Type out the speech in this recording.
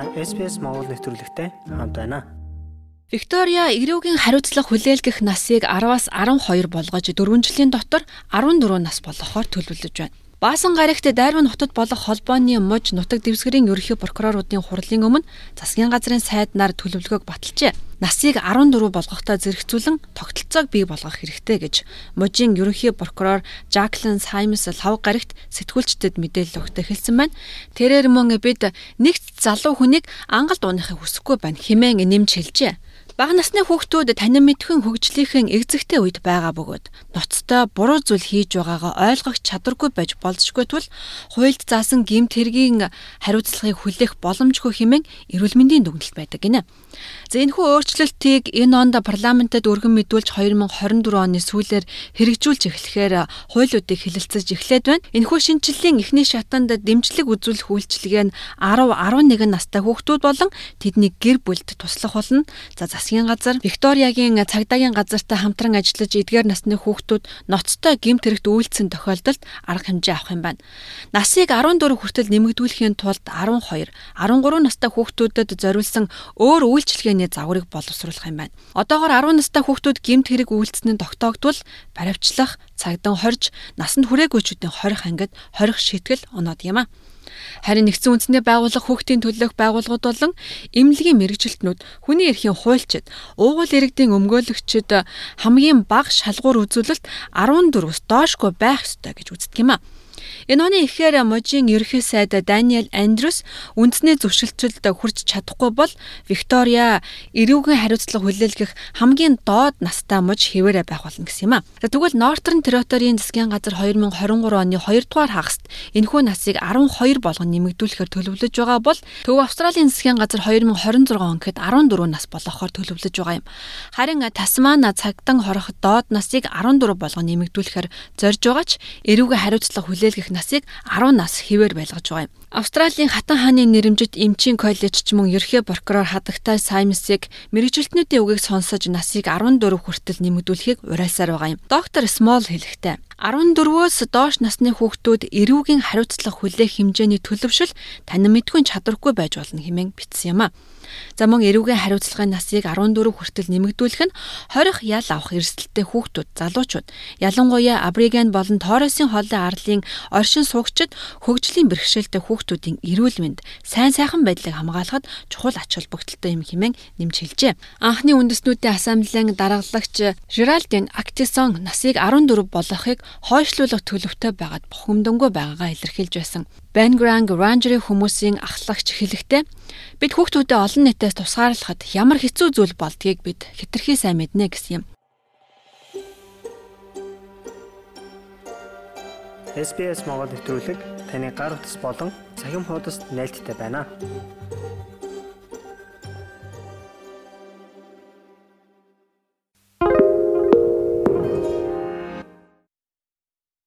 Та SPS Монгол нэвтрүүлэгтэй хамт байна. Виктория эрүүгийн хариуцлага хүлээлгэх насыг 10-аас 12 болгож 4 жилийн дотор 14 нас болгохоор төлөвлөж байна. Баасан гарагт Дайрман хотод болох холбооны мужи нутаг дэвсгэрийн ерөнхий прокуроруудын хурлын өмнө засгийн газрын сайд нар төлөвлөгөөг баталжээ. Насыг 14 болгохтой зэрэгцүүлэн тогтолцоог бий болгох хэрэгтэй гэж мужийн ерөнхий прокурор Жаклин Саймс лав гарагт сэтгүүлчдэд мэдээлэл өгтө хэлсэн байна. Тэрээр мөн бид нэгт залуу хүнийг ангалд уунахыг хүсэхгүй байна хэмээн нэмж хэлжээ. Бага насны хүүхдүүд танин мэдхэн хөгжлийнхэн эгзэгтэй үед байгаа бөгөөд ноцтой буруу зүйл хийж байгаагаа ойлгох чадваргүй байж болзошгүй тул хуульд заасан гэмт хэргийн хариуцлагыг хүлээх боломжгүй хэмээн эрүүл мэндийн дүгнэлт байдаг гинэ. За энэхүү өөрчлөлтийг энэ онд парламентэд өргөн мэдүүлж 2024 оны сүүлээр хэрэгжүүлж эхлэхээр хуулиудыг хэлэлцэж эхлээд байна. Энэхүү шинжиллийн эхний шатанд дэмжлэг үзүүлэх үйлчилгээ нь 10 11 настай хүүхдүүд болон тэдний гэр бүлд туслах болно. За засгийн газар Викториягийн цагдаагийн газартай хамтран ажиллаж эдгээр насны хүүхдүүд ноцтой гэмт хэрэгт үйлцсэн тохиолдолд арга хэмжээ авах юм байна. Насыг 14 хүртэл нэмэгдүүлэхийн тулд 12, 13 настай хүүхдүүдэд зориулсан өөр үйлчилгээний загварыг боловсруулах юм байна. Одоогоор 10 настай хүүхдүүд гэмт хэрэг үйлдэлснээ тогтоогдвол баривчлах, цагдан хорж, насанд хүрээлгүйчүүдийн хорих ангид хорих шийтгэл оноод юм а. Харин нэгдсэн үндэсний байгууллага хүүхдийн төлөөх байгууллагууд болон эмнэлгийн мэрэгжилтнүүд хүний эрхийн хуульчид, уугуул иргэдийн өмгөөлөгчид хамгийн бага шалгуур үзүүлэлт 14-өөс доошгүй байх ёстой гэж үздэг юм а. Энэ оны ихээр мужийн ерөнхий сайд Даниэл Андрюс үндэсний зөвшөлтөлд хүрч чадахгүй бол Виктория эрүүгийн хариуцлага хүлээлгэх хамгийн доод настай муж хэвээрээ байх болно гэсэн юм а. Тэгвэл Northern Territory-ийн засгийн газар 2023 оны 2 дугаар хагаст энэхүү насыг 12 болгон нэмэгдүүлэхээр төлөвлөж байгаа бол Төв Австралийн засгийн газар 2026 он гэхэд 14 нас болгохоор төлөвлөж байгаа юм. Харин Тасмана цагтан хорох доод насыг 14 болгон нэмэгдүүлэхээр зорж байгаа ч эрүүгийн хариуцлага хүлээлгэх насыг 10 нас хэвээр байлгаж байгаа юм. Австралийн хатан хааны нэрэмжит эмчийн коллеж ч мөн ерхий прокурор хадагтай Саймсыг мэрэгжилтнүүдийн үгийг сонсож насыг 14 хүртэл нэмэгдүүлэхийг уриалсаар байгаа юм. Доктор Смол хэлэхдээ 14-өөс доош насны хүүхдүүд эрүүгийн хариуцлага хүлээх хэмжээний төлөвшөл танин мэдгүй чадваргүй байж болно хэмээн бичсэн юм а. За мөн эрүүгийн хариуцлагын насыг 14 хүртэл нэмэгдүүлэх нь хорих ял авах эрсдэлтэй хүүхдүүд, залуучууд, ялангуяа абориген болон Торресын хоолын арлын оршин суугчид хөгжлийн бэрхшээлтэй хүүхдүүдийн эрүүл мэнд, сайн сайхан байдлыг хамгаалахад чухал ач холбогдолтой юм хэмээн нэмж хэлжээ. Анхны үндэснүүдийн ассамблеийн даргалагч Жеральдин Актисон насыг 14 болгохыг хойшлуулах төлөвтэй байгаад бухимдангуй байгаагаа илэрхийлж байсан. Bangranг Rangeri хүмүүсийн ахлагч хэлэхдээ бид хүүхдүүдэд олон нийтээс тусгаарлахад ямар хэцүү зүйл болдгийг бид хэтэрхий сайн мэднэ гэсэн юм. SBS Монгол нэвтрүүлэг таны гар утас болон цахим хуудасд нийлдэхтэй байна.